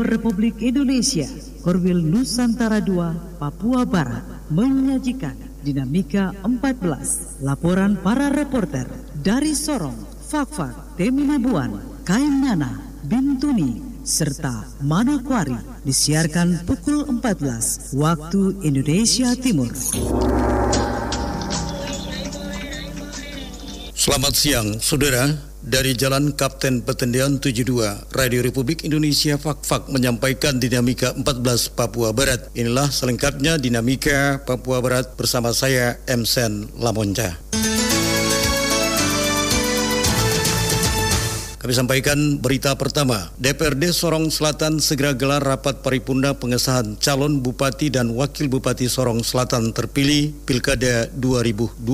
Radio Republik Indonesia, Korwil Nusantara II, Papua Barat, menyajikan Dinamika 14, laporan para reporter dari Sorong, Fakfak, Teminabuan, Kaimnana, Bintuni, serta Manokwari disiarkan pukul 14 waktu Indonesia Timur. Selamat siang, saudara. Dari Jalan Kapten Petendian 72, Radio Republik Indonesia Fakfak menyampaikan dinamika 14 Papua Barat. Inilah selengkapnya dinamika Papua Barat bersama saya, M. Sen Lamonca. Kami sampaikan berita pertama. DPRD Sorong Selatan segera gelar rapat paripurna pengesahan calon bupati dan wakil bupati Sorong Selatan terpilih Pilkada 2020.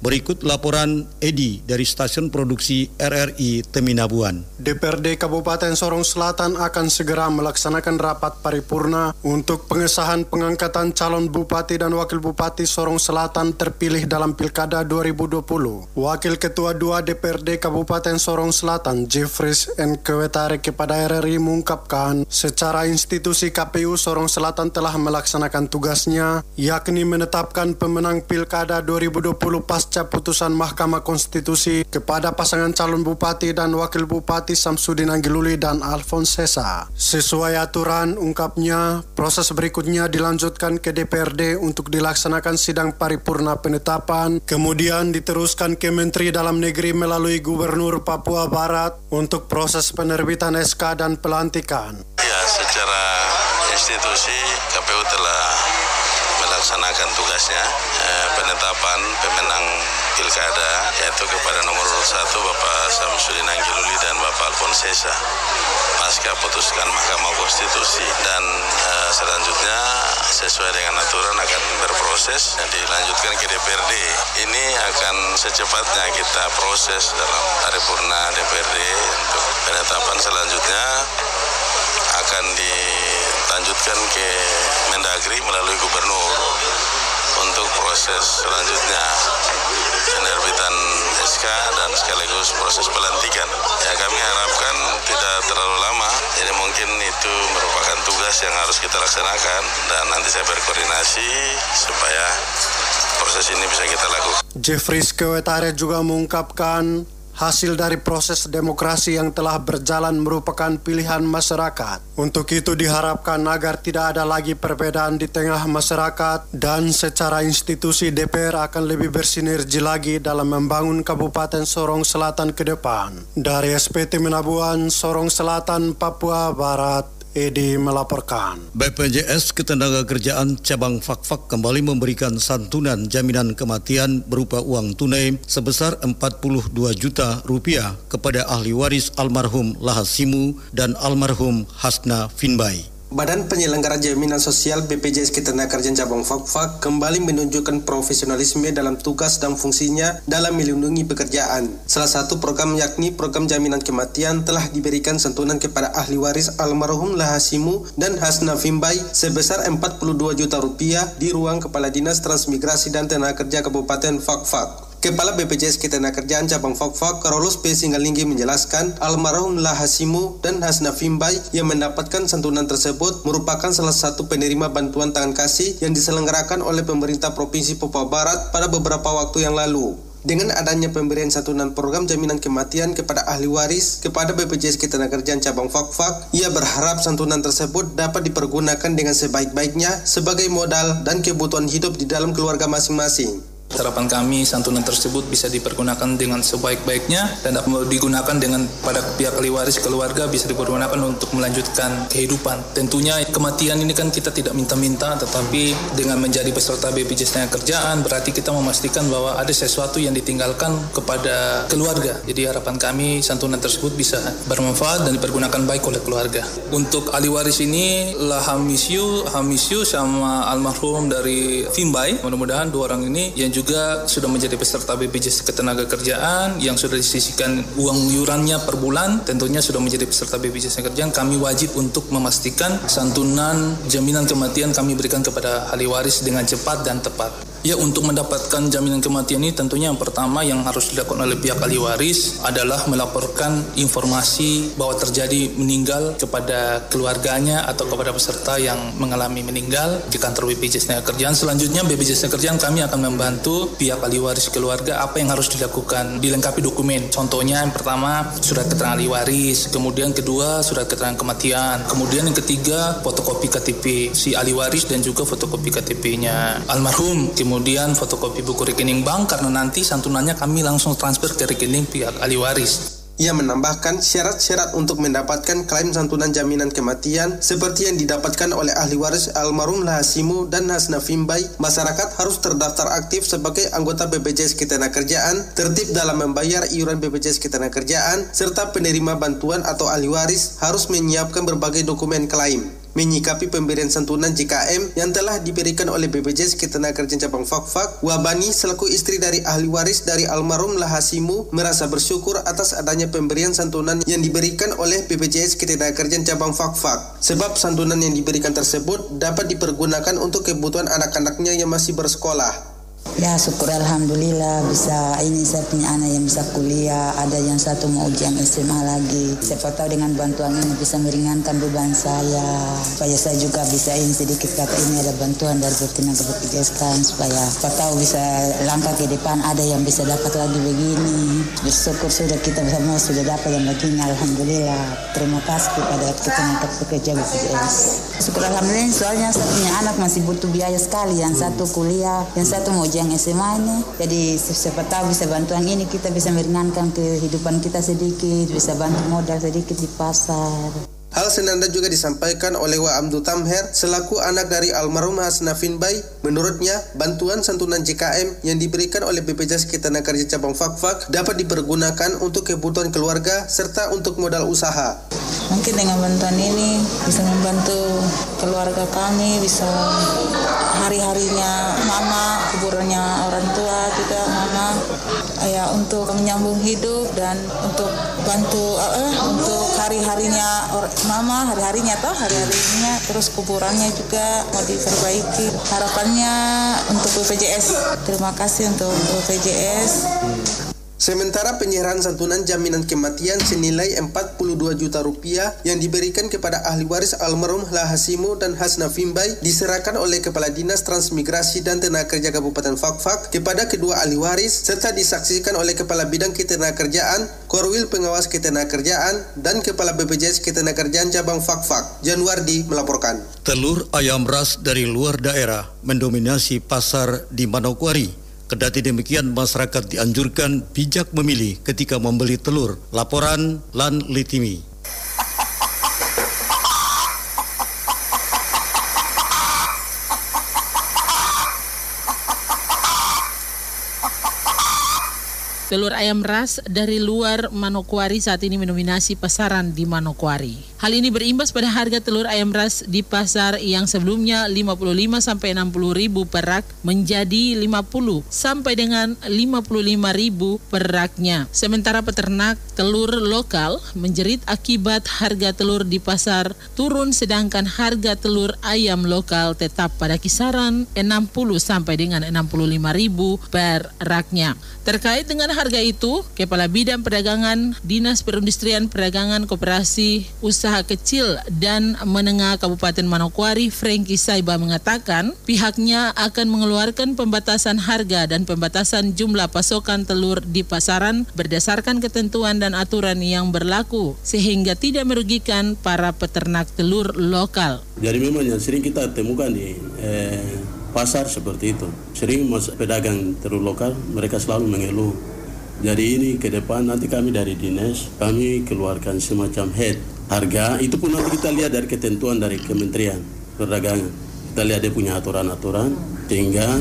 Berikut laporan Edi dari stasiun produksi RRI Teminabuan. DPRD Kabupaten Sorong Selatan akan segera melaksanakan rapat paripurna untuk pengesahan pengangkatan calon bupati dan wakil bupati Sorong Selatan terpilih dalam Pilkada 2020. Wakil Ketua 2 DPRD Kabupaten Sorong Selatan Selatan Jeffries N. Kewetare kepada RRI mengungkapkan secara institusi KPU Sorong Selatan telah melaksanakan tugasnya yakni menetapkan pemenang Pilkada 2020 pasca putusan Mahkamah Konstitusi kepada pasangan calon bupati dan wakil bupati Samsudin Anggiluli dan Alphonse Sesa. Sesuai aturan ungkapnya, proses berikutnya dilanjutkan ke DPRD untuk dilaksanakan sidang paripurna penetapan, kemudian diteruskan ke Menteri Dalam Negeri melalui Gubernur Papua Barat Untuk proses penerbitan SK dan pelantikan. Ya, secara institusi KPU telah melaksanakan tugasnya eh, penetapan pemenang pilkada yaitu kepada nomor urut satu Bapak Samsudin Anggiluli dan Bapak Alfonsesa. Pasca putuskan Mahkamah Konstitusi. Dan eh, selanjutnya sesuai dengan aturan akan berproses dan dilanjutkan ke DPRD. Ini akan secepatnya kita proses dalam paripurna DPRD untuk penetapan selanjutnya. Akan dilanjutkan ke Mendagri melalui gubernur untuk proses selanjutnya penerbitan SK dan sekaligus proses pelantikan. Ya kami harapkan tidak terlalu lama, jadi mungkin itu merupakan tugas yang harus kita laksanakan dan nanti saya berkoordinasi supaya proses ini bisa kita lakukan. Jeffrey Skewetare juga mengungkapkan Hasil dari proses demokrasi yang telah berjalan merupakan pilihan masyarakat. Untuk itu diharapkan agar tidak ada lagi perbedaan di tengah masyarakat dan secara institusi DPR akan lebih bersinergi lagi dalam membangun Kabupaten Sorong Selatan ke depan. Dari SPT Menabuan, Sorong Selatan, Papua Barat, Edi melaporkan. BPJS Ketenagakerjaan Cabang Fakfak kembali memberikan santunan jaminan kematian berupa uang tunai sebesar 42 juta rupiah kepada ahli waris almarhum Lahasimu dan almarhum Hasna Finbai. Badan Penyelenggara Jaminan Sosial BPJS Ketenagakerjaan Cabang Fakfak kembali menunjukkan profesionalisme dalam tugas dan fungsinya dalam melindungi pekerjaan. Salah satu program yakni program jaminan kematian telah diberikan santunan kepada ahli waris almarhum Lahasimu dan Hasna Fimbai sebesar 42 juta rupiah di ruang Kepala Dinas Transmigrasi dan Tenaga Kerja Kabupaten Fakfak. Kepala BPJS Ketenagakerjaan Cabang Fakfak Carlos P. Singalinggi menjelaskan almarhum Lahasimu dan Hasna Fimbai yang mendapatkan santunan tersebut merupakan salah satu penerima bantuan tangan kasih yang diselenggarakan oleh pemerintah Provinsi Papua Barat pada beberapa waktu yang lalu. Dengan adanya pemberian santunan program jaminan kematian kepada ahli waris kepada BPJS Ketenagakerjaan Cabang Fakfak, ia berharap santunan tersebut dapat dipergunakan dengan sebaik-baiknya sebagai modal dan kebutuhan hidup di dalam keluarga masing-masing. Harapan kami santunan tersebut bisa dipergunakan dengan sebaik-baiknya dan digunakan dengan pada pihak ahli waris keluarga bisa dipergunakan untuk melanjutkan kehidupan. Tentunya kematian ini kan kita tidak minta-minta tetapi dengan menjadi peserta BPJS Tenaga Kerjaan berarti kita memastikan bahwa ada sesuatu yang ditinggalkan kepada keluarga. Jadi harapan kami santunan tersebut bisa bermanfaat dan dipergunakan baik oleh keluarga. Untuk ahli waris ini lah Hamisyu, Hamisyu sama almarhum dari Fimbai. Mudah-mudahan dua orang ini yang juga juga sudah menjadi peserta BPJS Ketenagakerjaan yang sudah disisikan uang iurannya per bulan tentunya sudah menjadi peserta BPJS Ketenagakerjaan kami wajib untuk memastikan santunan jaminan kematian kami berikan kepada ahli waris dengan cepat dan tepat. Ya untuk mendapatkan jaminan kematian ini tentunya yang pertama yang harus dilakukan oleh pihak ahli waris adalah melaporkan informasi bahwa terjadi meninggal kepada keluarganya atau kepada peserta yang mengalami meninggal di kantor BPJS Kerjaan. Selanjutnya BPJS Kerjaan kami akan membantu pihak ahli waris keluarga apa yang harus dilakukan dilengkapi dokumen. Contohnya yang pertama surat keterangan ahli waris, kemudian kedua surat keterangan kematian, kemudian yang ketiga fotokopi KTP si ahli waris dan juga fotokopi KTP-nya almarhum. Kemudian fotokopi buku rekening bank karena nanti santunannya kami langsung transfer ke rekening pihak ahli waris. Ia menambahkan syarat-syarat untuk mendapatkan klaim santunan jaminan kematian seperti yang didapatkan oleh ahli waris almarhum Lahasimu dan Hasna Fimbai, masyarakat harus terdaftar aktif sebagai anggota BPJS Ketenagakerjaan, tertib dalam membayar iuran BPJS Ketenagakerjaan, serta penerima bantuan atau ahli waris harus menyiapkan berbagai dokumen klaim menyikapi pemberian santunan JKM yang telah diberikan oleh BPJS Ketenagakerjaan Cabang Fakfak, Wabani selaku istri dari ahli waris dari almarhum Lahasimu merasa bersyukur atas adanya pemberian santunan yang diberikan oleh BPJS Ketenagakerjaan Cabang Fakfak. Sebab santunan yang diberikan tersebut dapat dipergunakan untuk kebutuhan anak-anaknya yang masih bersekolah. Ya syukur Alhamdulillah bisa ini saya punya anak yang bisa kuliah ada yang satu mau ujian SMA lagi. Siapa tahu dengan bantuan ini bisa meringankan beban saya. Supaya saya juga bisa ini sedikit kata ini ada bantuan dari BPJS kan supaya siapa tahu bisa langkah ke depan ada yang bisa dapat lagi begini. Bersyukur sudah kita semua sudah dapat yang begini Alhamdulillah. Terima kasih kepada ketenaga pekerja BPJS syukur Alhamdulillah soalnya saya punya anak masih butuh biaya sekali yang satu kuliah yang satu mau yang SMA ini. Jadi siapa tahu bisa bantuan ini kita bisa meringankan kehidupan kita sedikit, bisa bantu modal sedikit di pasar. Hal senada juga disampaikan oleh Wa Amdu Tamher selaku anak dari almarhum Hasna Finbay. Menurutnya, bantuan santunan JKM yang diberikan oleh BPJS Ketenagakerjaan Cabang Fakfak dapat dipergunakan untuk kebutuhan keluarga serta untuk modal usaha. Mungkin dengan bantuan ini bisa membantu keluarga kami, bisa hari-harinya mama, kuburannya orang tua juga mama, ya untuk menyambung hidup dan untuk bantu eh, untuk hari-harinya mama hari-harinya toh hari-harinya. Terus kuburannya juga mau diperbaiki. Harapannya untuk BPJS terima kasih untuk BPJS Sementara penyerahan santunan jaminan kematian senilai 42 juta rupiah yang diberikan kepada ahli waris almarhum Lahasimu dan Hasna Fimbai diserahkan oleh Kepala Dinas Transmigrasi dan Tenaga Kerja Kabupaten Fakfak kepada kedua ahli waris serta disaksikan oleh Kepala Bidang Ketenagakerjaan, Korwil Pengawas Ketenagakerjaan, dan Kepala BPJS Ketenagakerjaan Cabang Fakfak. Januardi melaporkan. Telur ayam ras dari luar daerah mendominasi pasar di Manokwari. Kedati demikian, masyarakat dianjurkan bijak memilih ketika membeli telur. Laporan Lan Litimi. Telur ayam ras dari luar Manokwari saat ini mendominasi pasaran di Manokwari. Hal ini berimbas pada harga telur ayam ras di pasar yang sebelumnya 55 sampai 60 ribu per rak menjadi 50 sampai dengan 55 ribu per raknya. Sementara peternak telur lokal menjerit akibat harga telur di pasar turun sedangkan harga telur ayam lokal tetap pada kisaran 60 sampai dengan 65 ribu per raknya. Terkait dengan harga itu, Kepala Bidang Perdagangan Dinas Perindustrian Perdagangan Koperasi Usaha Kecil dan Menengah Kabupaten Manokwari, Franky Saiba mengatakan pihaknya akan mengeluarkan pembatasan harga dan pembatasan jumlah pasokan telur di pasaran berdasarkan ketentuan dan aturan yang berlaku sehingga tidak merugikan para peternak telur lokal. Jadi memang yang sering kita temukan di eh, pasar seperti itu. Sering pedagang telur lokal mereka selalu mengeluh. Jadi ini ke depan nanti kami dari dinas kami keluarkan semacam head harga itu pun nanti kita lihat dari ketentuan dari Kementerian Perdagangan. Kita lihat dia punya aturan-aturan sehingga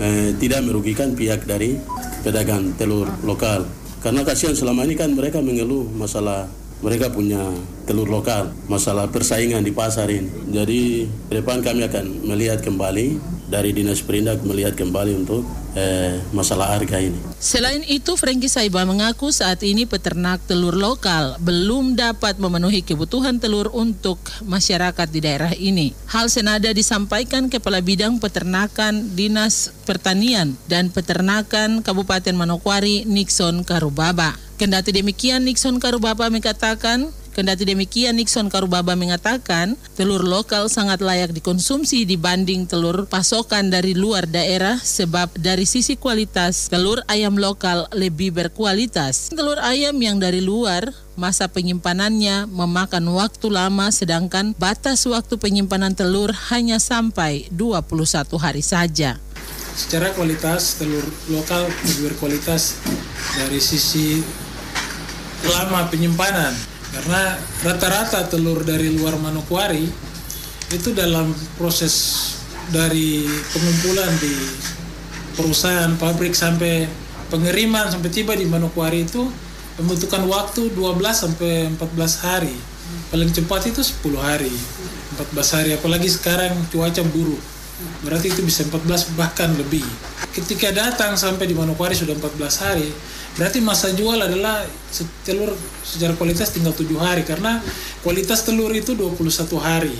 eh, tidak merugikan pihak dari pedagang telur lokal. Karena kasihan selama ini kan mereka mengeluh masalah mereka punya telur lokal, masalah persaingan di pasar ini. Jadi ke depan kami akan melihat kembali dari Dinas Perindak melihat kembali untuk eh, masalah harga ini. Selain itu, Franky Saiba mengaku saat ini peternak telur lokal belum dapat memenuhi kebutuhan telur untuk masyarakat di daerah ini. Hal senada disampaikan Kepala Bidang Peternakan Dinas Pertanian dan Peternakan Kabupaten Manokwari Nixon Karubaba. Kendati demikian, Nixon Karubaba mengatakan Kendati demikian, Nixon Karubaba mengatakan telur lokal sangat layak dikonsumsi dibanding telur pasokan dari luar daerah sebab dari sisi kualitas telur ayam lokal lebih berkualitas. Telur ayam yang dari luar masa penyimpanannya memakan waktu lama sedangkan batas waktu penyimpanan telur hanya sampai 21 hari saja. Secara kualitas telur lokal lebih berkualitas dari sisi lama penyimpanan karena rata-rata telur dari luar Manokwari itu dalam proses dari pengumpulan di perusahaan pabrik sampai pengiriman sampai tiba di Manokwari itu membutuhkan waktu 12 sampai 14 hari. Paling cepat itu 10 hari, 14 hari apalagi sekarang cuaca buruk. Berarti itu bisa 14 bahkan lebih. Ketika datang sampai di Manokwari sudah 14 hari, berarti masa jual adalah telur secara kualitas tinggal 7 hari karena kualitas telur itu 21 hari.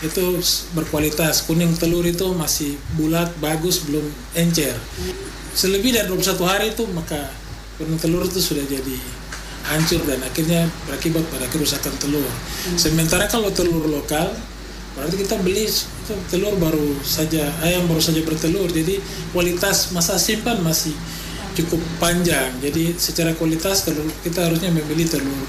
Itu berkualitas. Kuning telur itu masih bulat, bagus, belum encer. Selebih dari 21 hari itu maka kuning telur itu sudah jadi hancur dan akhirnya berakibat pada kerusakan telur. Sementara kalau telur lokal berarti kita beli telur baru saja ayam baru saja bertelur. Jadi kualitas masa simpan masih cukup panjang. Jadi secara kualitas telur kita harusnya memilih telur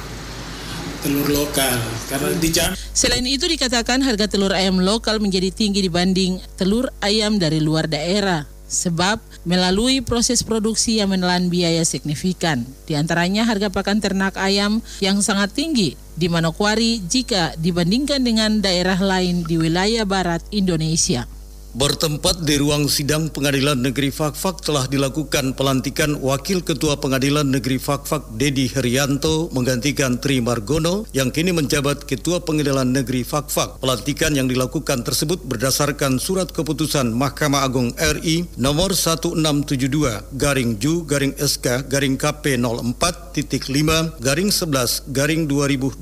telur lokal. Karena dijamin Selain itu dikatakan harga telur ayam lokal menjadi tinggi dibanding telur ayam dari luar daerah sebab melalui proses produksi yang menelan biaya signifikan. Di antaranya harga pakan ternak ayam yang sangat tinggi di Manokwari jika dibandingkan dengan daerah lain di wilayah barat Indonesia. Bertempat di ruang sidang Pengadilan Negeri Fakfak telah dilakukan pelantikan Wakil Ketua Pengadilan Negeri Fakfak Dedi Herianto menggantikan Tri Margono yang kini menjabat Ketua Pengadilan Negeri Fakfak. Pelantikan yang dilakukan tersebut berdasarkan surat keputusan Mahkamah Agung RI nomor 1672 garing Ju garing SK garing KP 04.5 garing 11 garing 2020.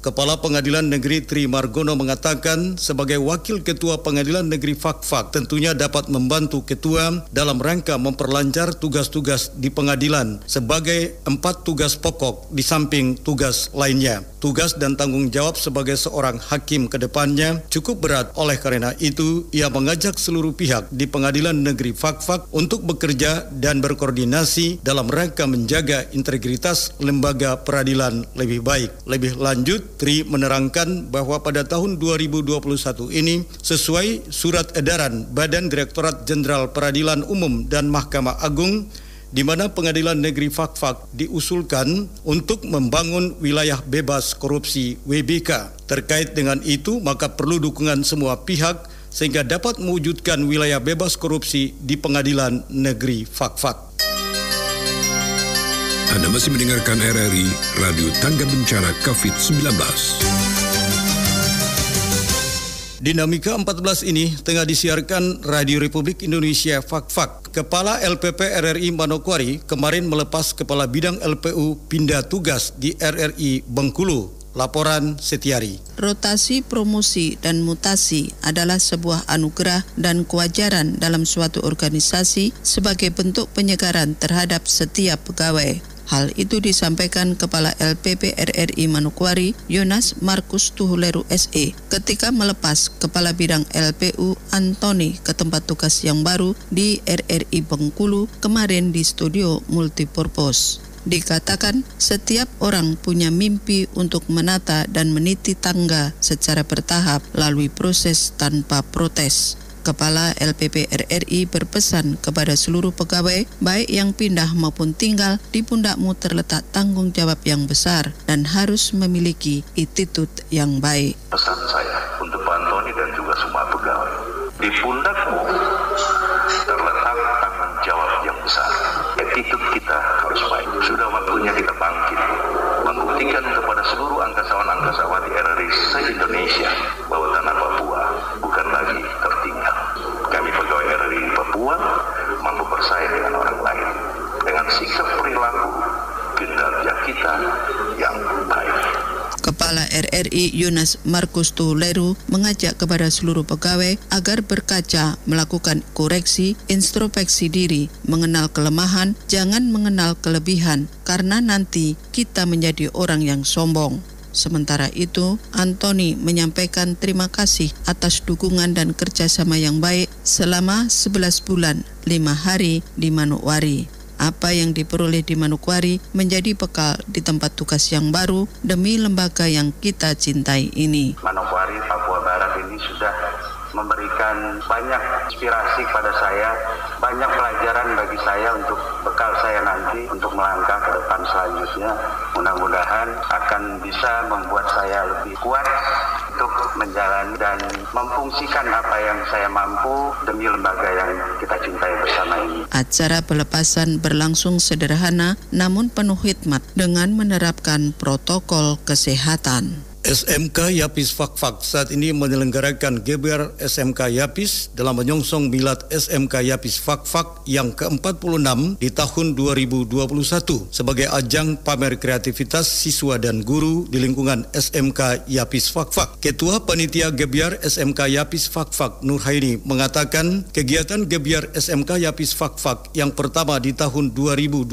Kepala Pengadilan Negeri Tri Margono mengatakan sebagai Wakil Ketua Pengadilan Negeri Fakfak Fakfak tentunya dapat membantu ketua dalam rangka memperlancar tugas-tugas di pengadilan sebagai empat tugas pokok di samping tugas lainnya. Tugas dan tanggung jawab sebagai seorang hakim ke depannya cukup berat oleh karena itu ia mengajak seluruh pihak di pengadilan negeri Fakfak untuk bekerja dan berkoordinasi dalam rangka menjaga integritas lembaga peradilan lebih baik. Lebih lanjut, Tri menerangkan bahwa pada tahun 2021 ini sesuai surat edaran Badan Direktorat Jenderal Peradilan Umum dan Mahkamah Agung di mana Pengadilan Negeri Fakfak diusulkan untuk membangun wilayah bebas korupsi WBK. Terkait dengan itu, maka perlu dukungan semua pihak sehingga dapat mewujudkan wilayah bebas korupsi di Pengadilan Negeri Fakfak. Anda masih mendengarkan RRI Radio Tangga Bencana COVID-19. Dinamika 14 ini tengah disiarkan Radio Republik Indonesia Fakfak. Kepala LPP RRI Manokwari kemarin melepas Kepala Bidang LPU pindah tugas di RRI Bengkulu. Laporan Setiari. Rotasi, promosi, dan mutasi adalah sebuah anugerah dan kewajaran dalam suatu organisasi sebagai bentuk penyegaran terhadap setiap pegawai. Hal itu disampaikan Kepala LPP RRI Manokwari, Yonas Markus Tuhuleru SE, ketika melepas Kepala Bidang LPU Antoni ke tempat tugas yang baru di RRI Bengkulu kemarin di studio multipurpose. Dikatakan setiap orang punya mimpi untuk menata dan meniti tangga secara bertahap melalui proses tanpa protes. Kepala LPP RRI berpesan kepada seluruh pegawai, baik yang pindah maupun tinggal, di pundakmu terletak tanggung jawab yang besar dan harus memiliki attitude yang baik. Pesan saya untuk Pak Antoni dan juga semua pegawai, di pundakmu terletak tanggung jawab yang besar. Attitude kita harus baik. Sudah waktunya kita bangkit, membuktikan kepada seluruh angkasawan-angkasawati RRI se-Indonesia bahwa tanah Papua bukan lagi tertinggal. Kami pegawai RRI Papua mampu bersama DPR RI Yunas Markus Tuleru mengajak kepada seluruh pegawai agar berkaca, melakukan koreksi, introspeksi diri, mengenal kelemahan, jangan mengenal kelebihan, karena nanti kita menjadi orang yang sombong. Sementara itu, Anthony menyampaikan terima kasih atas dukungan dan kerjasama yang baik selama 11 bulan, 5 hari di Manokwari. Apa yang diperoleh di Manokwari menjadi bekal di tempat tugas yang baru demi lembaga yang kita cintai ini. Manokwari, Papua Barat ini sudah memberikan banyak inspirasi kepada saya, banyak pelajaran bagi saya untuk bekal saya nanti untuk melangkah ke depan selanjutnya. Mudah-mudahan akan bisa membuat saya lebih kuat untuk menjalani dan memfungsikan apa yang saya mampu demi lembaga yang kita cintai bersama ini. Acara pelepasan berlangsung sederhana namun penuh hikmat dengan menerapkan protokol kesehatan. SMK Yapis Fakfak saat ini menyelenggarakan GBR SMK Yapis dalam menyongsong milad SMK Yapis Fakfak yang ke-46 di tahun 2021 sebagai ajang pamer kreativitas siswa dan guru di lingkungan SMK Yapis Fakfak. Ketua Panitia GBR SMK Yapis Fakfak Nur Haini mengatakan kegiatan GBR SMK Yapis Fakfak yang pertama di tahun 2021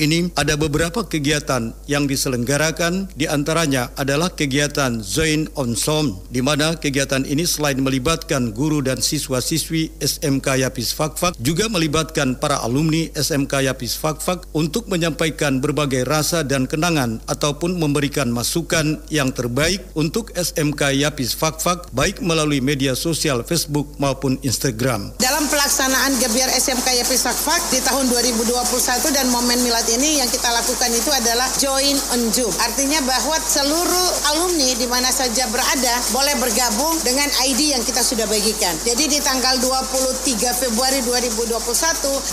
ini ada beberapa kegiatan yang diselenggarakan di antaranya adalah kegiatan kegiatan Zain on Som, di mana kegiatan ini selain melibatkan guru dan siswa-siswi SMK Yapis Fakfak, juga melibatkan para alumni SMK Yapis Fakfak untuk menyampaikan berbagai rasa dan kenangan ataupun memberikan masukan yang terbaik untuk SMK Yapis Fakfak, baik melalui media sosial Facebook maupun Instagram. Dalam pelaksanaan Gebiar SMK Yapis Fakfak di tahun 2021 dan momen milad ini yang kita lakukan itu adalah join on Zoom. Artinya bahwa seluruh alumni alumni di mana saja berada boleh bergabung dengan ID yang kita sudah bagikan. Jadi di tanggal 23 Februari 2021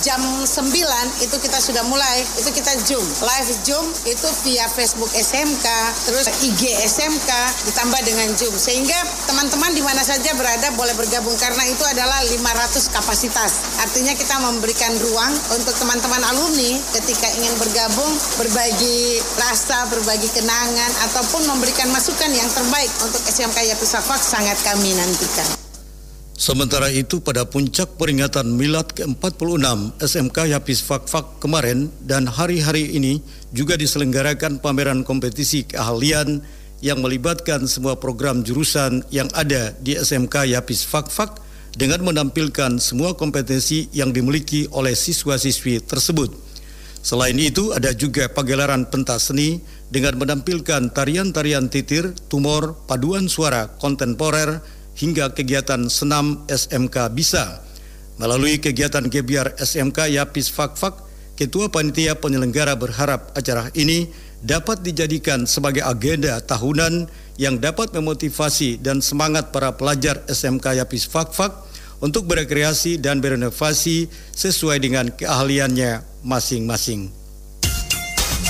jam 9 itu kita sudah mulai itu kita Zoom. Live Zoom itu via Facebook SMK, terus IG SMK ditambah dengan Zoom sehingga teman-teman di mana saja berada boleh bergabung karena itu adalah 500 kapasitas. Artinya kita memberikan ruang untuk teman-teman alumni ketika ingin bergabung berbagi rasa, berbagi kenangan ataupun memberikan yang terbaik untuk SMK Yapisafak sangat kami nantikan. Sementara itu pada puncak peringatan milad ke-46 SMK Yapis Fakfak kemarin dan hari-hari ini juga diselenggarakan pameran kompetisi keahlian yang melibatkan semua program jurusan yang ada di SMK Yapis Fakfak dengan menampilkan semua kompetensi yang dimiliki oleh siswa-siswi tersebut. Selain itu ada juga pagelaran pentas seni dengan menampilkan tarian-tarian titir, tumor, paduan suara kontemporer hingga kegiatan senam SMK Bisa. Melalui kegiatan Gebiar SMK Yapis Fakfak, Ketua Panitia Penyelenggara berharap acara ini dapat dijadikan sebagai agenda tahunan yang dapat memotivasi dan semangat para pelajar SMK Yapis Fakfak untuk berekreasi dan berinovasi sesuai dengan keahliannya masing-masing.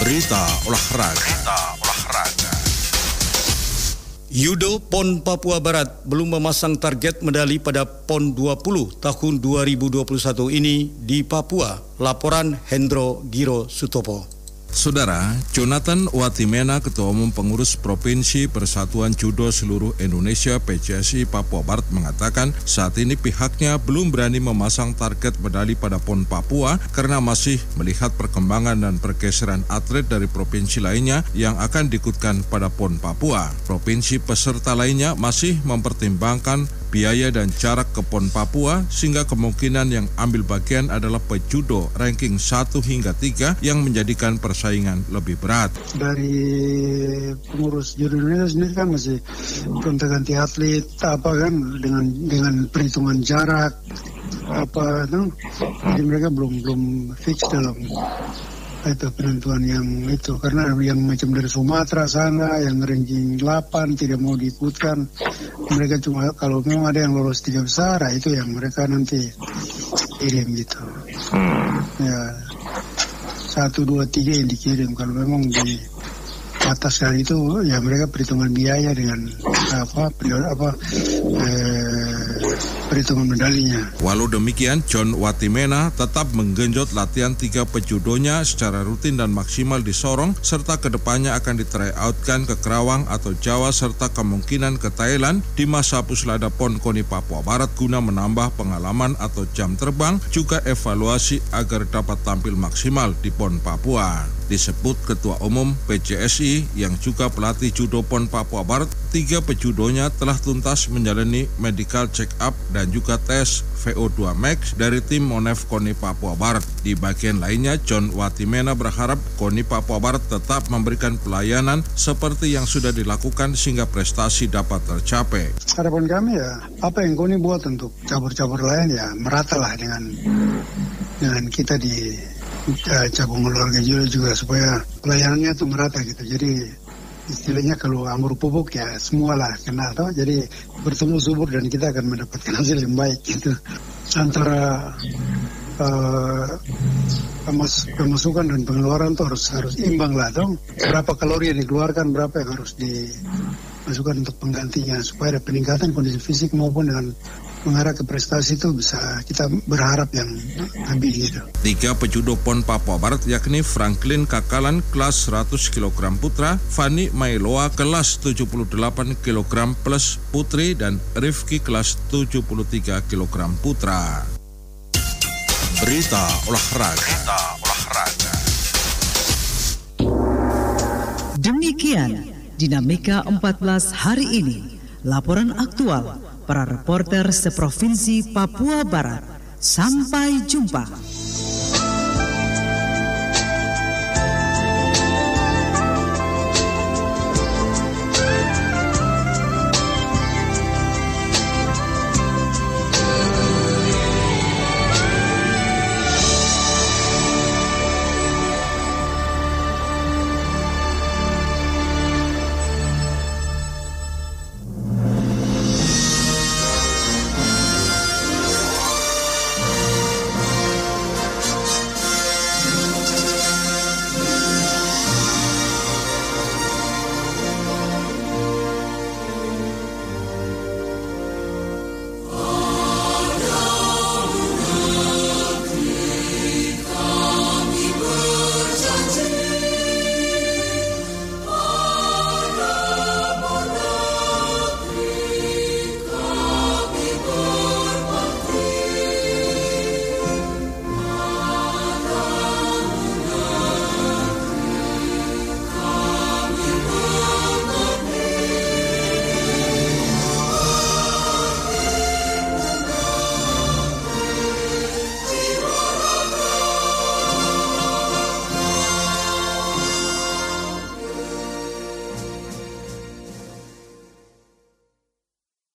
Berita olahraga. Berita olahraga. Yudo PON Papua Barat belum memasang target medali pada PON 20 tahun 2021 ini di Papua. Laporan Hendro Giro Sutopo. Saudara, Jonathan Watimena, Ketua Umum Pengurus Provinsi Persatuan Judo Seluruh Indonesia PCSI Papua Barat mengatakan saat ini pihaknya belum berani memasang target medali pada PON Papua karena masih melihat perkembangan dan pergeseran atlet dari provinsi lainnya yang akan diikutkan pada PON Papua. Provinsi peserta lainnya masih mempertimbangkan biaya dan jarak ke PON Papua sehingga kemungkinan yang ambil bagian adalah pejudo ranking 1 hingga 3 yang menjadikan persaingan lebih berat. Dari pengurus judo Indonesia sendiri kan masih gonta-ganti atlet apa kan dengan dengan perhitungan jarak apa itu jadi mereka belum belum fix dalam itu penentuan yang itu. Karena yang macam dari Sumatera sana yang ranking 8 tidak mau diikutkan. Mereka cuma kalau memang ada yang lolos tiga besar itu yang mereka nanti kirim gitu. Hmm. ya satu dua tiga yang dikirim. Kalau memang di atas itu ya mereka perhitungan biaya dengan apa apa eh, perhitungan medalinya. Walau demikian, John Watimena tetap menggenjot latihan tiga pejudonya secara rutin dan maksimal di Sorong serta ke depannya akan di outkan ke Kerawang atau Jawa serta kemungkinan ke Thailand di masa Puslada Pon Koni Papua Barat guna menambah pengalaman atau jam terbang juga evaluasi agar dapat tampil maksimal di Pon Papua disebut Ketua Umum PCSI yang juga pelatih judo PON Papua Barat, tiga pejudonya telah tuntas menjalani medical check up dan juga tes VO2 max dari tim Monef KONI Papua Barat. Di bagian lainnya, John Watimena berharap KONI Papua Barat tetap memberikan pelayanan seperti yang sudah dilakukan sehingga prestasi dapat tercapai. Harapan kami ya, apa yang KONI buat untuk cabur-cabur lain ya meratalah dengan dengan kita di uh, cabang olahraga juga supaya pelayanannya itu merata gitu. Jadi istilahnya kalau anggur pupuk ya semualah kena atau jadi bertemu subur dan kita akan mendapatkan hasil yang baik gitu. Antara uh, pemas pemasukan dan pengeluaran tuh harus harus imbang lah dong berapa kalori yang dikeluarkan berapa yang harus dimasukkan untuk penggantinya supaya ada peningkatan kondisi fisik maupun dengan mengarah ke prestasi itu bisa kita berharap yang lebih gitu. Tiga pejudo PON Papua Barat yakni Franklin Kakalan kelas 100 kg putra, Fani Mailoa kelas 78 kg plus putri, dan Rifki kelas 73 kg putra. Berita olahraga. Berita olahraga. Demikian dinamika 14 hari ini. Laporan aktual para reporter seprovinsi Papua Barat. Sampai jumpa.